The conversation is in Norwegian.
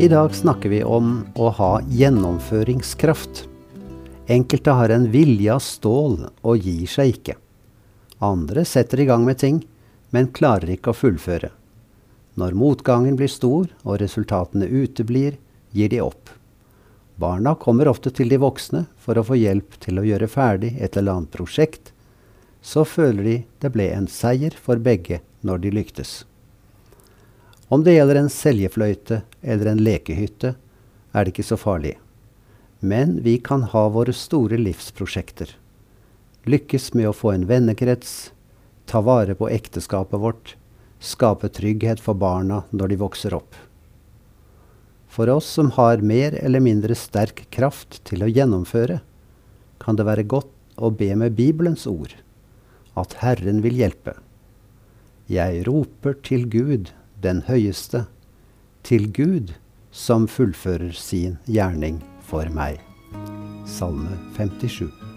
I dag snakker vi om å ha gjennomføringskraft. Enkelte har en vilje av stål og gir seg ikke. Andre setter i gang med ting, men klarer ikke å fullføre. Når motgangen blir stor og resultatene uteblir, gir de opp. Barna kommer ofte til de voksne for å få hjelp til å gjøre ferdig et eller annet prosjekt. Så føler de det ble en seier for begge når de lyktes. Om det gjelder en seljefløyte eller en lekehytte, er det ikke så farlig. Men vi kan ha våre store livsprosjekter. Lykkes med å få en vennekrets, ta vare på ekteskapet vårt, skape trygghet for barna når de vokser opp. For oss som har mer eller mindre sterk kraft til å gjennomføre, kan det være godt å be med Bibelens ord, at Herren vil hjelpe. Jeg roper til Gud, den høyeste, til Gud som fullfører sin gjerning for meg. Salme 57.